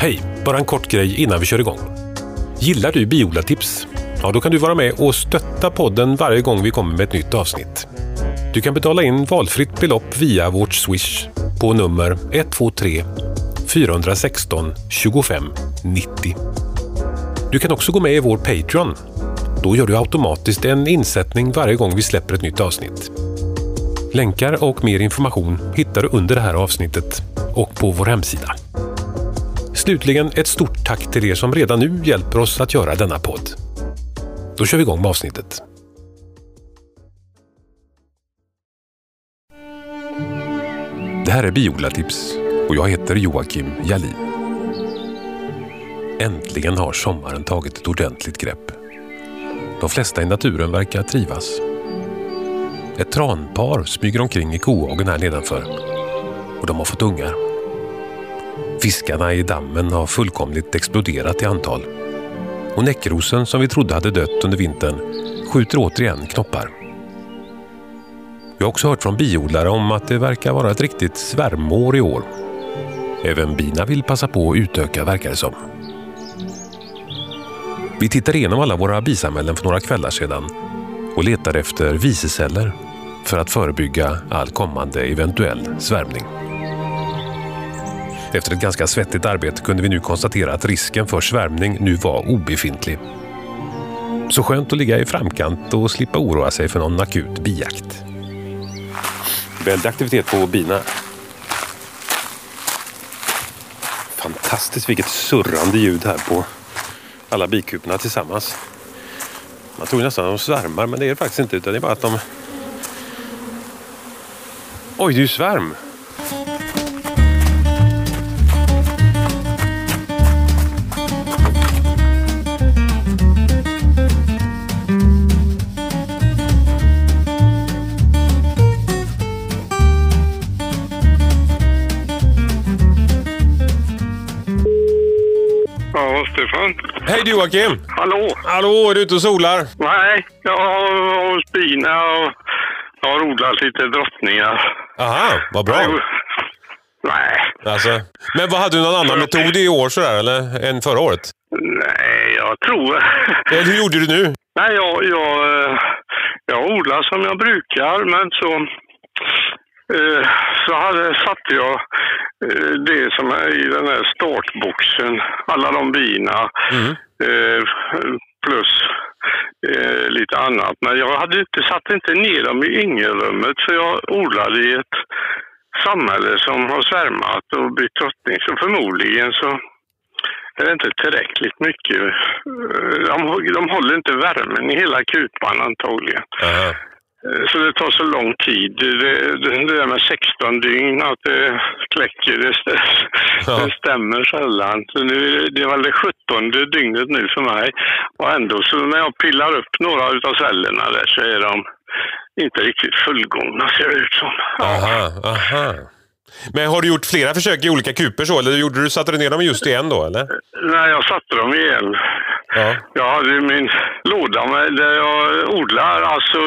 Hej! Bara en kort grej innan vi kör igång. Gillar du biodlartips? Ja, då kan du vara med och stötta podden varje gång vi kommer med ett nytt avsnitt. Du kan betala in valfritt belopp via vårt Swish på nummer 123 416 25 90. Du kan också gå med i vår Patreon. Då gör du automatiskt en insättning varje gång vi släpper ett nytt avsnitt. Länkar och mer information hittar du under det här avsnittet och på vår hemsida. Slutligen ett stort tack till er som redan nu hjälper oss att göra denna podd. Då kör vi igång med avsnittet. Det här är Biodlartips och jag heter Joakim Jalin. Äntligen har sommaren tagit ett ordentligt grepp. De flesta i naturen verkar trivas. Ett tranpar smyger omkring i kohagen här nedanför och de har fått ungar. Fiskarna i dammen har fullkomligt exploderat i antal. Och näckrosen som vi trodde hade dött under vintern skjuter återigen knoppar. Vi har också hört från biodlare om att det verkar vara ett riktigt svärmår i år. Även bina vill passa på att utöka verkar det som. Vi tittade igenom alla våra bisamhällen för några kvällar sedan och letade efter viseceller för att förebygga all kommande eventuell svärmning. Efter ett ganska svettigt arbete kunde vi nu konstatera att risken för svärmning nu var obefintlig. Så skönt att ligga i framkant och slippa oroa sig för någon akut bijakt. Väldig aktivitet på bina. Fantastiskt vilket surrande ljud här på alla bikuporna tillsammans. Man tror nästan att de svärmar men det är det faktiskt inte utan det är bara att de... Oj, det är ju svärm! Stefan. Hej du Joakim! Hallå? Hallå, är du ute och solar? Nej, jag har hos bina och jag har odlat lite drottningar. Aha, vad bra! Nej, Alltså, men vad hade du någon annan metod i år sådär, eller än förra året? nej, jag tror... Eller hur gjorde du nu? Nej, jag, jag, eh, jag odlar som jag brukar, men så, så hade, satte jag eh, det som är i den här startboxen, alla de bina, Mm. eh, plus eh, lite annat. Men jag hade inte, satte inte ner dem i yngelrummet för jag odlade i ett samhälle som har svärmat och bytt drottning. Så förmodligen så är det inte tillräckligt mycket. Eh, De, de håller inte värmen i hela kupan antagligen. Aha. Eh, Så det tar så lång tid. Det, det, det där med 16 dygn, att det kläcker, det, Ja. det stämmer sällan. Så nu, är det- var det 17 dygnet nu för mig. Och ändå, så när jag pillar upp några av cellerna där så är de inte riktigt fullgångna ser det ut som. Aha, aha. Men har du gjort flera försök i olika kuper så, eller gjorde du, satte du ner dem just i en då, eller? När jag satte dem igen. Ja. Jag hade ju min låda med, där jag odlar, alltså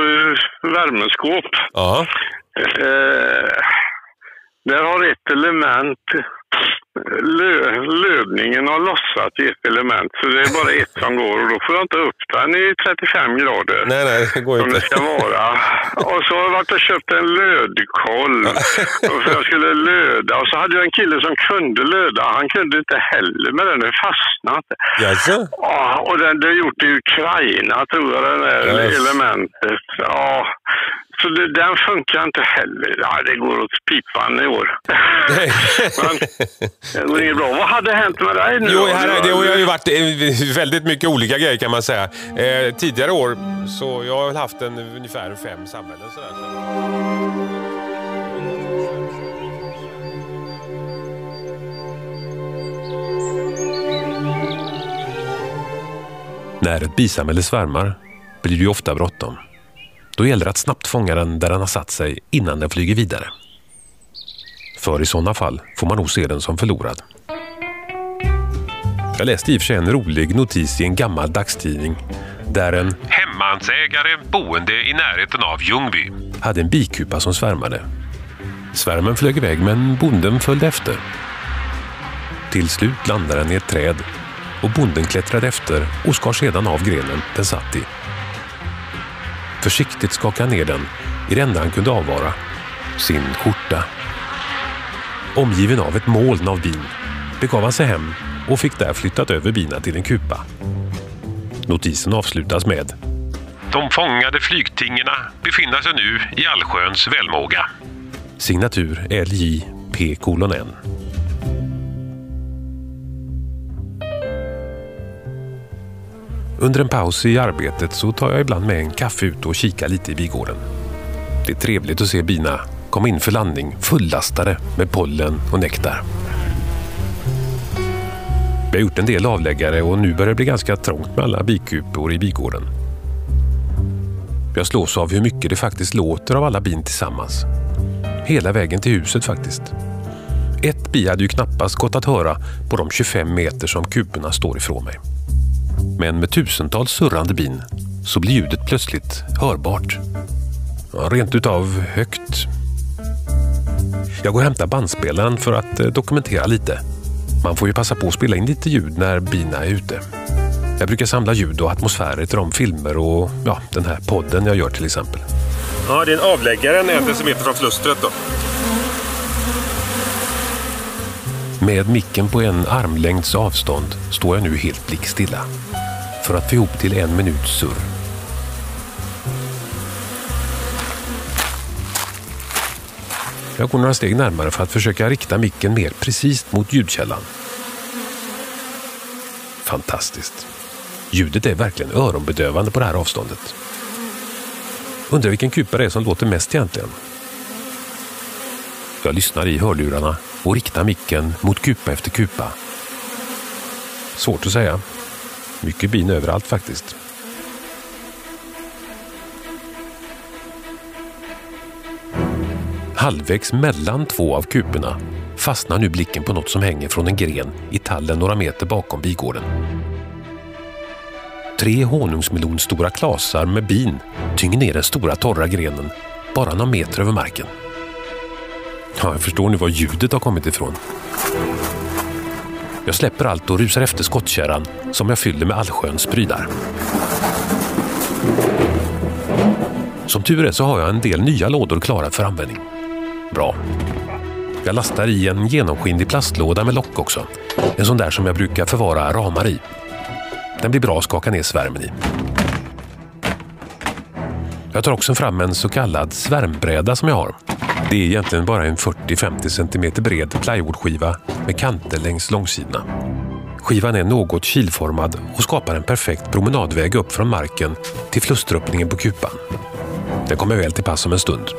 värmeskåp. Ja. Eh, där har ett element, lö, lövningen har lossat i ett element. Så det är bara ett som går och då får jag inte upp den i 35 grader. Nej, nej, det går Som det inte. ska vara. Och så har jag varit och köpt en lödkolv. För jag skulle löda. Och så hade jag en kille som kunde löda. Han kunde inte heller med den. Fastnade. Jaså? Ja, och den, det är gjort i Ukraina tror jag, det där Yes. elementet. Ja, så det, den funkar inte heller. Ja, det går åt pipan i år. Men det går inget bra. Vad hade hänt med dig nu? Jo, här, det har ju varit eh, väldigt mycket olika grejer kan man säga. Eh, tidigare år så jag har väl haft en, ungefär fem samhällen sådär. Så. När ett bisamhälle svärmar blir det ju ofta bråttom. Då gäller det att snabbt fånga den där den har satt sig innan den flyger vidare. För i sådana fall får man nog se den som förlorad. Jag läste i och för sig en rolig notis i en gammal dagstidning där en hemmansägare boende i närheten av Ljungby hade en bikupa som svärmade. Svärmen flög iväg men bonden följde efter. Till slut landade den i ett träd och bonden klättrade efter och skar sedan av grenen den satt i. Försiktigt skakade han ner den i det enda han kunde avvara, sin skjorta. Omgiven av ett moln av bin begav han sig hem och fick där flyttat över bina till en kupa. Notisen avslutas med De fångade flygtingerna befinner sig nu i allsköns välmåga. Signatur LJ P.N. Under en paus i arbetet så tar jag ibland med en kaffe ut och kikar lite i bigården. Det är trevligt att se bina komma in för landning fullastade med pollen och nektar. Vi har gjort en del avläggare och nu börjar det bli ganska trångt med alla bikupor i bigården. Jag slås av hur mycket det faktiskt låter av alla bin tillsammans. Hela vägen till huset faktiskt. Ett bi hade ju knappast gått att höra på de 25 meter som kuporna står ifrån mig. Men med tusentals surrande bin så blir ljudet plötsligt hörbart. Ja, rent utav högt. Jag går och hämtar bandspelaren för att eh, dokumentera lite. Man får ju passa på att spela in lite ljud när bina är ute. Jag brukar samla ljud och atmosfärer till de filmer och ja, den här podden jag gör till exempel. Ja, det är en avläggare en decimeter från flustret då. Med micken på en armlängds avstånd står jag nu helt blickstilla för att få ihop till en minuts surr. Jag går några steg närmare för att försöka rikta micken mer precis mot ljudkällan. Fantastiskt. Ljudet är verkligen öronbedövande på det här avståndet. Undrar vilken kupa det är som låter mest egentligen. Jag lyssnar i hörlurarna och riktar micken mot kupa efter kupa. Svårt att säga. Mycket bin överallt faktiskt. Halvvägs mellan två av kuporna fastnar nu blicken på något som hänger från en gren i tallen några meter bakom bigården. Tre honungsmelonstora klasar med bin tynger ner den stora torra grenen bara några meter över marken. Ja, jag förstår nu var ljudet har kommit ifrån. Jag släpper allt och rusar efter skottkärran som jag fyller med allsköns prylar. Som tur är så har jag en del nya lådor klara för användning. Bra. Jag lastar i en genomskinlig plastlåda med lock också. En sån där som jag brukar förvara ramar i. Den blir bra att skaka ner svärmen i. Jag tar också fram en så kallad svärmbräda som jag har. Det är egentligen bara en 40-50 cm bred plywoodskiva med kanter längs långsidorna. Skivan är något kilformad och skapar en perfekt promenadväg upp från marken till flusteröppningen på kupan. Den kommer väl till pass om en stund.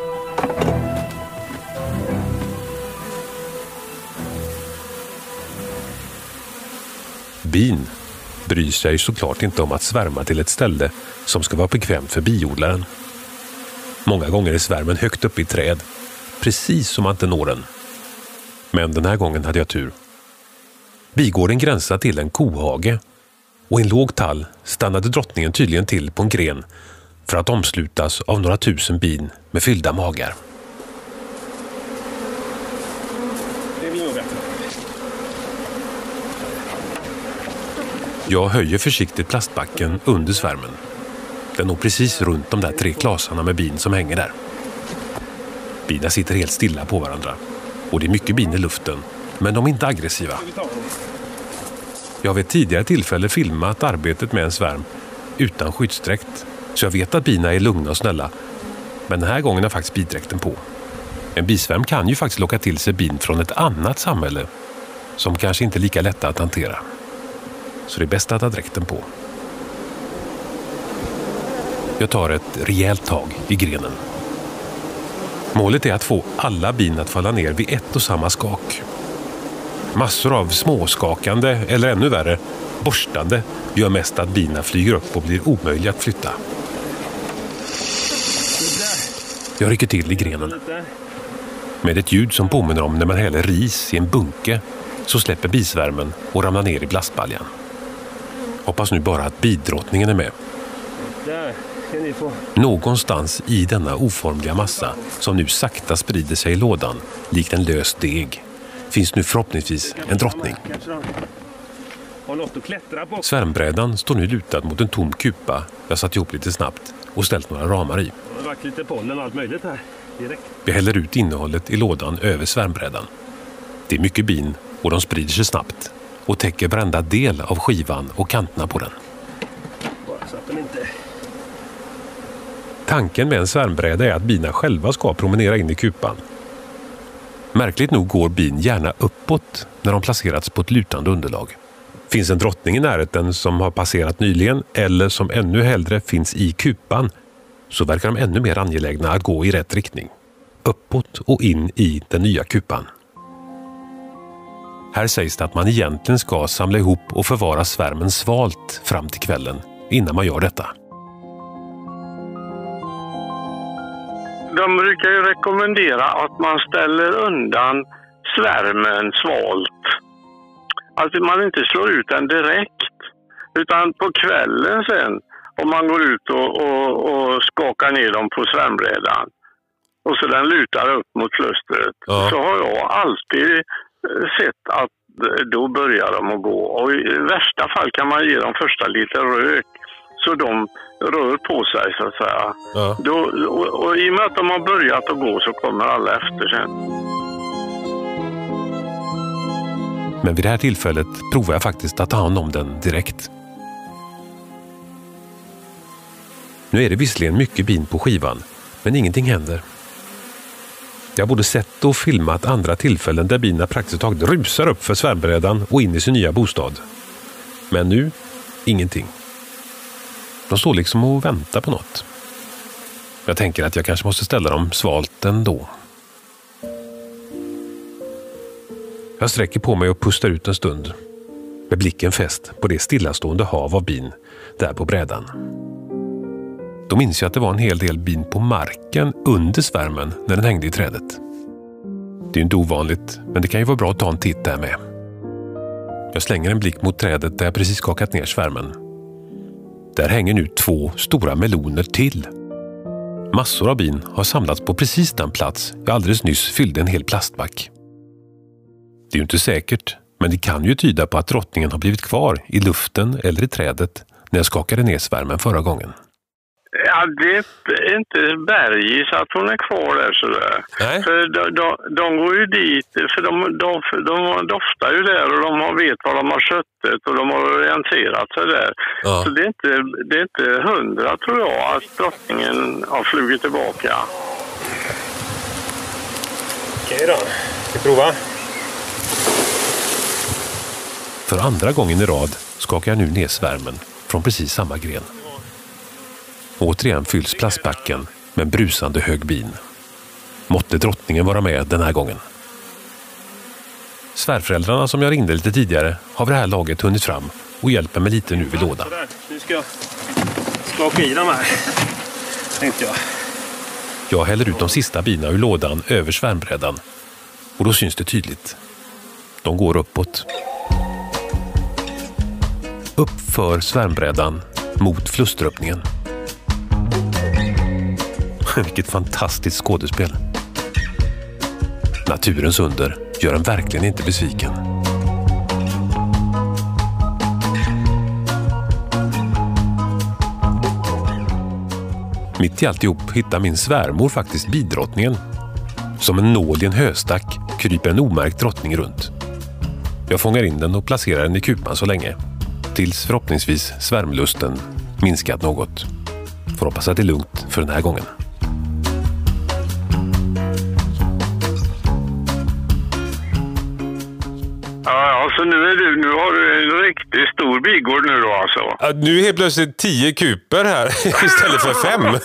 Bin bryr sig såklart inte om att svärma till ett ställe som ska vara bekvämt för biodlaren. Många gånger är svärmen högt uppe i träd, precis som den. Men den här gången hade jag tur. Bigården gränsar till en kohage och i en låg tall stannade drottningen tydligen till på en gren för att omslutas av några tusen bin med fyllda magar. Jag höjer försiktigt plastbacken under svärmen. Den når precis runt de där tre klasarna med bin som hänger där. Bina sitter helt stilla på varandra. Och det är mycket bin i luften, men de är inte aggressiva. Jag har vid ett tidigare tillfälle filmat arbetet med en svärm utan skyddsdräkt, så jag vet att bina är lugna och snälla. Men den här gången har faktiskt bidräkten på. En bisvärm kan ju faktiskt locka till sig bin från ett annat samhälle som kanske inte är lika lätta att hantera. Så det är bäst att ha dräkten på. Jag tar ett rejält tag i grenen. Målet är att få alla bin att falla ner vid ett och samma skak. Massor av småskakande, eller ännu värre, borstande gör mest att bina flyger upp och blir omöjliga att flytta. Jag rycker till i grenen. Med ett ljud som påminner om när man häller ris i en bunke så släpper bisvärmen och ramlar ner i blastbaljan. Hoppas nu bara att bidrottningen är med. Någonstans i denna oformliga massa som nu sakta sprider sig i lådan likt en lös deg finns nu förhoppningsvis en drottning. Svärmbrädan står nu lutad mot en tom kupa jag satt ihop lite snabbt och ställt några ramar i. Det har varit lite pollen och allt möjligt här. Direkt. Vi häller ut innehållet i lådan över svärmbrädan. Det är mycket bin och de sprider sig snabbt och täcker varenda del av skivan och kanterna på den. Bara så att den inte... Tanken med en svärmbräda är att bina själva ska promenera in i kupan. Märkligt nog går bin gärna uppåt när de placerats på ett lutande underlag. Finns en drottning i närheten som har passerat nyligen eller som ännu hellre finns i kupan så verkar de ännu mer angelägna att gå i rätt riktning. Uppåt och in i den nya kupan. Här sägs det att man egentligen ska samla ihop och förvara svärmen svalt fram till kvällen innan man gör detta. De brukar ju rekommendera att man ställer undan svärmen svalt. Att man inte slår ut den direkt. Utan på kvällen sen, om man går ut och, och, och skakar ner dem på svärmbrädan och så den lutar upp mot klustret, Ja. så har jag alltid eh, sett att eh, då börjar de att gå. Och i värsta fall kan man ge dem första lite rök så de rör på sig så att säga. Ja. Då, och, och I och med att de har börjat att gå så kommer alla efter sen. Men vid det här tillfället provar jag faktiskt att ta hand om den direkt. Nu är det visserligen mycket bin på skivan, men ingenting händer. Jag har både sett och filmat andra tillfällen där bina praktiskt taget rusar upp för svärmbrädan och in i sin nya bostad. Men nu, ingenting. De står liksom och väntar på något. Jag tänker att jag kanske måste ställa dem svalt ändå. Jag sträcker på mig och pustar ut en stund. Med blicken fäst på det stillastående hav av bin där på brädan. Då minns jag att det var en hel del bin på marken under svärmen när den hängde i trädet. Det är ju inte ovanligt, men det kan ju vara bra att ta en titt där med. Jag slänger en blick mot trädet där jag precis skakat ner svärmen. Där hänger nu två stora meloner till. Massor av bin har samlats på precis den plats jag alldeles nyss fyllde en hel plastback. Det är ju inte säkert, men det kan ju tyda på att drottningen har blivit kvar i luften eller i trädet när jag skakade ner svärmen förra gången. Ja, det är inte bergis att hon är kvar där sådär. Nej. För de, de, de går ju dit, för de, de, de doftar ju där och de har, vet var de har köttet och de har orienterat sig där. Ja. Så det är, inte, det är inte hundra tror jag att drottningen har flugit tillbaka. Okej då. Vi prova? För andra gången i rad skakar jag nu ner svärmen från precis samma gren. Återigen fylls plastbacken med en brusande hög bin. Måtte drottningen vara med den här gången. Svärföräldrarna som jag ringde lite tidigare har vid det här laget hunnit fram och hjälper mig lite nu vid lådan. Nu ska jag skaka i de här. Tänkte jag. Jag häller ut de sista bina ur lådan över svärmbrädan och då syns det tydligt. De går uppåt. Upp för svärmbrädan mot flusteröppningen. Vilket fantastiskt skådespel. Naturens under gör en verkligen inte besviken. Mitt i alltihop hittar min svärmor faktiskt bidrottningen. Som en nål i en höstack kryper en omärkt drottning runt. Jag fångar in den och placerar den i kupan så länge. Tills förhoppningsvis svärmlusten minskat något. Får hoppas att det är lugnt för den här gången. Så nu, är du, nu har du en riktigt stor bigård nu då alltså? nu är helt plötsligt tio kuper här istället för fem.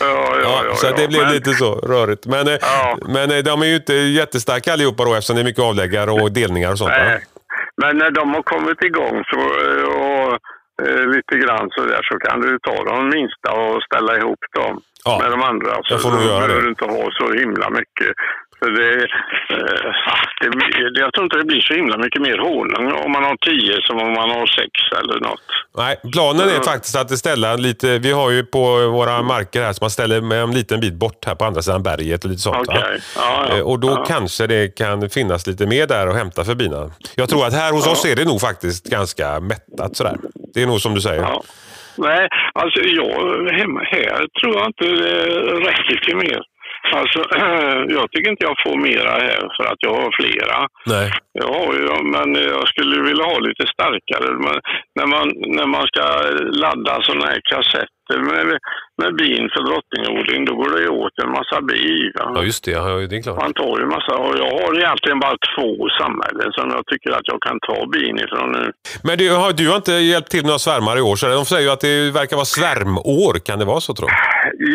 Ja, ja, ja. så ja. det blev Men- lite så rörigt. Men, eh, Ja. men eh, de är ju inte jättestarka allihopa då eftersom det är mycket avläggare och delningar och sånt. Nej. Men när de har kommit igång så, eh, och eh, lite grann så där så kan du ta de minsta och ställa ihop dem Ja, med de andra. Så jag får nog göra det. behöver du inte ha så himla mycket För det, eh, det, blir- jag tror inte det blir så himla mycket mer honung om man har tio som om man har sex eller något. Nej, planen är faktiskt att ställa lite, vi har ju på våra marker här som man ställer med en liten bit bort här på andra sidan berget och lite sånt. Okej. Ja, ja. Eh, Och då Ja. kanske det kan finnas lite mer där att hämta för bina. Jag tror att här hos oss är det nog faktiskt ganska mättat sådär. Det är nog som du säger. Nej, alltså jag, hemma här tror jag inte det räcker till mer. Alltså, jag tycker inte jag får mera här för att jag har flera. Nej. Jag har ju, men jag skulle vilja ha lite starkare. Men när, man, när man ska ladda sådana här kassetter med, med bin för drottningodling, då går det ju åt en massa bi. va? Ja, just det. Ja, det är klart. Man tar ju massa, och jag har egentligen bara två samhällen som jag tycker att jag kan ta bin ifrån nu. Men du har, du har inte hjälpt till med några svärmare i år, så de säger ju att det verkar vara svärmår. Kan det vara så, tror du?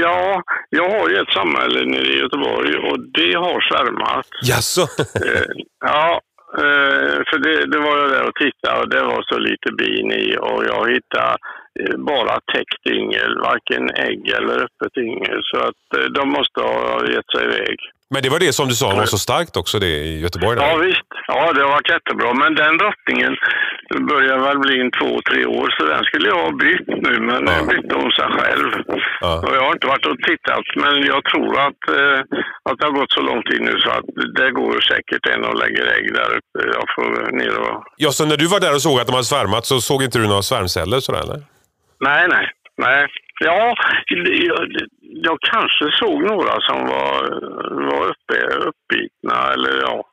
Ja, jag har ju ett samhälle nere i Göteborg och det har svärmat. Jaså? Eh, ja, eh, för det, det var jag där och tittade och det var så lite bin i och jag hittade bara täckt yngel, varken ägg eller öppet yngel. Så att eh, de måste ha gett sig iväg. Men det var det som du sa var så starkt också, det i Göteborg? Där. Ja visst, ja det har varit jättebra. Men den drottningen börjar väl bli en två, tre år så den skulle jag ha bytt nu men ja. bytte hon sig själv. Ja. Och jag har inte varit och tittat men jag tror att, eh, att det har gått så lång tid nu så att det går säkert en och lägger ägg där uppe. Jag får ner och... Ja, så när du var där och såg att de hade svärmat så såg inte du några svärmceller sådär, eller? Nej, nej, nej. Ja, jag, kanske såg några som var, var uppe, uppbitna eller ja,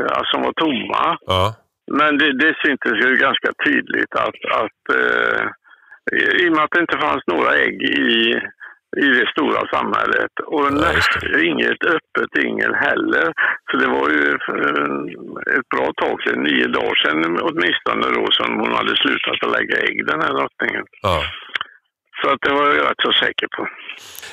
ja, som var tomma. Ja. Men det, det syntes ju ganska tydligt att, att eh, i och med att det inte fanns några ägg i, i det stora samhället och Ja, inget öppet yngel heller. Så det var ju eh, ett bra tag sedan, nio dagar sedan åtminstone då, som hon hade slutat att lägga ägg den här drottningen. ja. Så att det var jag rätt så säker på.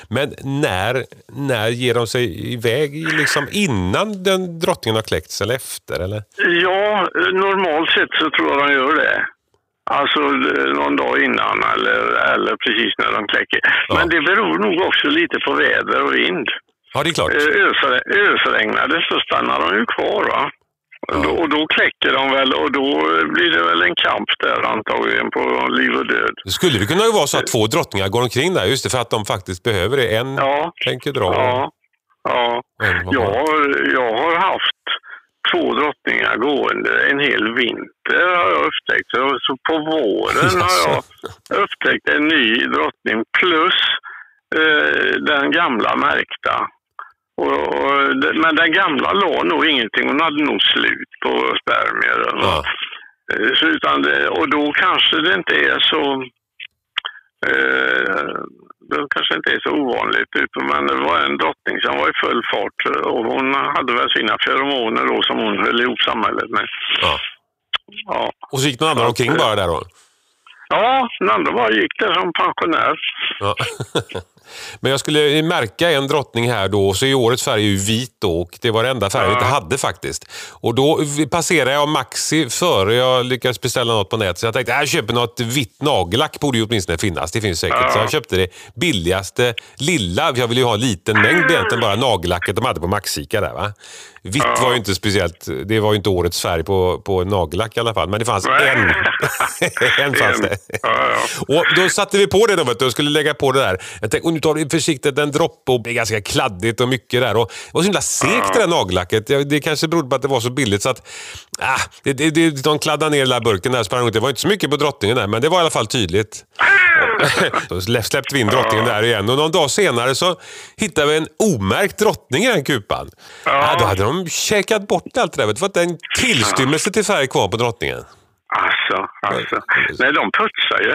Men när, när ger de sig iväg? Liksom innan den drottningen har kläckts eller efter? Eller? Ja, normalt sett så tror jag de gör det. Alltså eh, någon dag innan eller, eller precis när de kläcker. Ja. Men det beror nog också lite på väder och vind. Ja, det är klart. Eh, Ösre, ösregnar så stannar de ju kvar. Va? Då, och då kläcker de väl och då blir det väl en kamp där antagligen på liv och död. Det skulle det kunna vara så att två drottningar går omkring där, just det, för att de faktiskt behöver det. En Ja, tänker dra ja, ja. en. Jag jag har haft två drottningar gående en hel vinter har jag upptäckt. Så, på våren har jag upptäckt en ny drottning plus eh, den gamla märkta. Och, och, men den gamla la nog ingenting. Hon hade nog slut på spermier. Ja. Eh, Så utan det, och då kanske det inte är så... Eh, det kanske inte är så ovanligt. utan- Men det var en drottning som var i full fart och hon hade väl sina feromoner då som hon höll ihop samhället med. Ja. Ja, Och så gick någon annan omkring bara där då? ja den andra bara gick där som pensionär. Ja. Men jag skulle märka en drottning här då, så i årets färg är ju vit då, och det var den enda färgen jag inte hade faktiskt. Och då passerade jag Maxi före jag lyckades beställa något på nätet, så jag tänkte jag köper något vitt nagellack, borde ju åtminstone finnas, det finns säkert. Så jag köpte det billigaste, lilla, jag ville ju ha en liten mängd egentligen, bara nagellacket de hade på Maxika där va. Vitt var ju inte speciellt, det var ju inte årets färg på, på nagellack i alla fall, men det fanns en. en fanns det. Och då satte vi på det då, vet du, och skulle lägga på det där. Jag tänkte, nu tar vi försiktigt en droppe och det är ganska kladdigt och mycket där. Och det var så himla segt det där nagellacket. Det kanske berodde på att det var så billigt så att ah, det, det, det, de kladdade ner hela burken där. sprang runt. Det var inte så mycket på drottningen där, men det var i alla fall tydligt. Då släppte vi in drottningen där igen och någon dag senare så hittade vi en omärkt drottning i den kupan. Ja. då hade de käkat bort allt det där. Det var inte en tillstymmelse till färg kvar på drottningen. Alltså, alltså. Nej, de putsar ju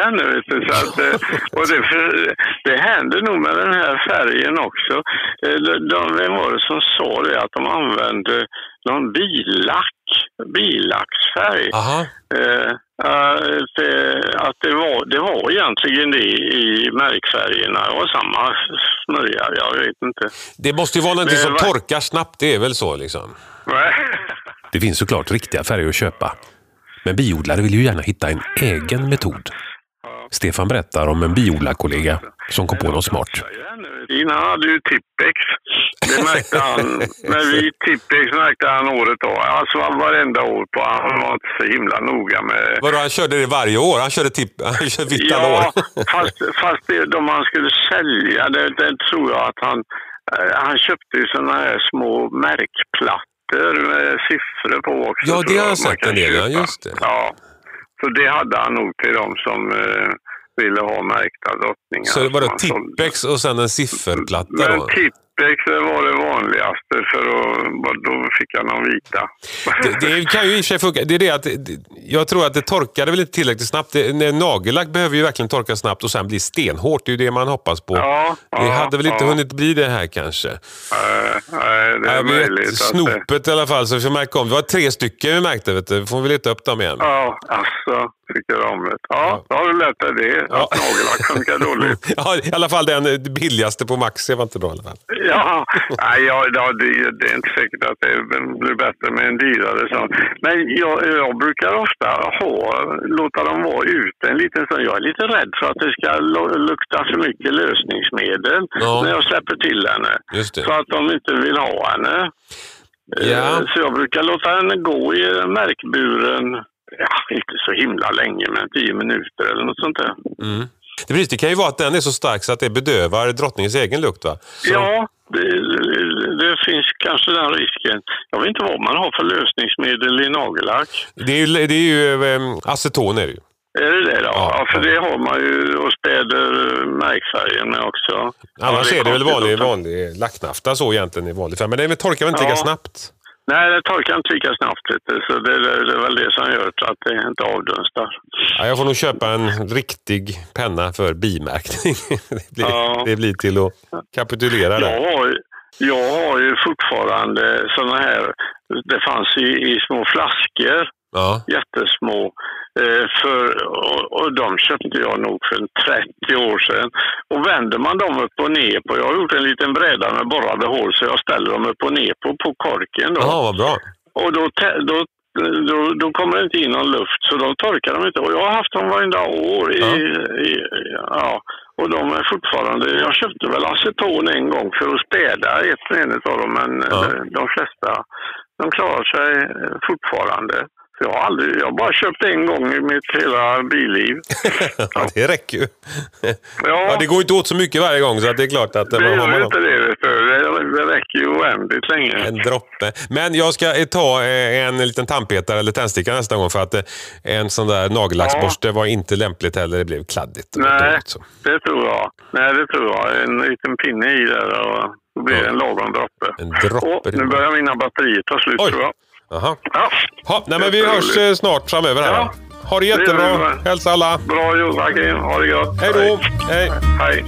du, så att, eh, och det, för, det händer nog med den här färgen också. Eh, De, vem var det som sa det? Att de använde någon billack, billacksfärg. Eh, eh, det, att det var, det var egentligen det i märkfärgerna. Det var samma smörja, jag vet inte. Det måste ju vara någonting som torkar snabbt, det är väl så liksom? Det finns såklart riktiga färger att köpa. Men biodlare vill ju gärna hitta en egen metod. Stefan berättar om en biodlarkollega som kom på något smart. Han hade ju Tippex. Det märkte han. Med vit Tippex märkte han året då. Alltså varenda år på. Han var inte så himla noga med... Vadå, han körde det varje år? Han körde, tipp, han körde vitt alla Ja, år? fast, fast det, de han skulle sälja, det, det tror jag att han... eh, Han köpte ju såna här små märkplattor med siffror på också. Ja, det har jag sett en del, ja, just det. Ja, så det hade han nog till de som eh, ville ha märkta drottningar. Så var det han sålde. Tippex och sen en sifferplatta Men då? Tippex var det vanligaste för att, då fick jag någon vita. Det, det kan ju i och för sig funka. Det är det att, jag tror att det torkade väl inte tillräckligt snabbt. Det, nagellack behöver ju verkligen torka snabbt och sen bli stenhårt. Det är ju det man hoppas på. Ja, det hade väl inte ja. hunnit bli det här kanske. Eh, nej, det är Jag möjligt. vet, att det- snopet i alla fall, så vi får märka om. Det var tre stycken vi märkte, vet du. får vi leta upp dem igen. Ja, alltså. Tycker om det. Ja, då har du lärt dig det. Ja. Att nagellack funkar dåligt. Ja, I alla fall den eh, billigaste på Maxi var inte bra i alla fall. Ja, nej, ja, ja det, det är inte säkert att det blir bättre med en dyrare sån. Men jag, jag brukar ofta ha, låta dem vara ute en liten stund. Jag är lite rädd för att det ska lukta för mycket lösningsmedel Ja. när jag släpper till henne. Så att de inte vill ha henne. Ja. Eh, Så jag brukar låta henne gå i märkburen, ja, inte så himla länge, men tio minuter eller något sånt där. Mm. Det, precis, det kan ju vara att den är så stark så att det bedövar drottningens egen lukt va? Så, Ja, det, det, finns kanske den risken. Jag vet inte vad man har för lösningsmedel i nagellack. Det är ju, det är ju eh, aceton är det ju. Är det det då? Ja, Ja, för det har man ju och späder märkfärgen med också. Annars ja, är det väl vanlig, vanlig lacknafta så egentligen i vanlig färg. Men det torkar väl inte lika Ja. snabbt? Nej, det torkar inte lika snabbt. Så det, det, det är väl det som gör att det inte avdunstar. Ja, jag får nog köpa en riktig penna för bimärkning. det, blir, Ja. det blir till att kapitulera Jag där. har, ju- jag har ju fortfarande såna här, det fanns i, i små flaskor, Ja. jättesmå. Eh, för, och, och de köpte jag nog för en 30 år sedan. Och vänder man dem upp och ner på, jag har gjort en liten bräda med borrade hål så jag ställer dem upp och ner på, på korken. Då. Jaha, vad bra. Och då, då, då, då kommer det inte in någon luft så då torkar de inte. Och jag har haft dem varenda år. I, Ja. i, ja. Och de är fortfarande... Jag köpte väl aceton en gång för att städa ett en av dem men Ja. eh, de flesta de klarar sig eh, fortfarande. Jag har aldrig, jag bara köpt en gång i mitt hela billiv. ja, det räcker ju. Ja. Ja, det går inte åt så mycket varje gång så att det är klart att... Det vad har gör man inte det. Det, det räcker ju oändligt länge. En droppe. Men jag ska eh, ta eh, en liten tandpetare eller tändsticka nästa gång för att eh, en sån där nagellacksborste var inte lämpligt heller. Det blev kladdigt. Det Nej, det tror jag. Nej, det tror jag. En liten pinne i där och då blir det en lagom droppe. En droppe, Och det nu börjar mina batterier ta slut Oj. tror jag. Jaha. Ja. Ha, nej, men vi hörs eh, snart framöver här. Ja. Ha det jättebra. Hälsa alla. Bra jobbat Kim. Ha det gott. Hej då. Hej. Hej.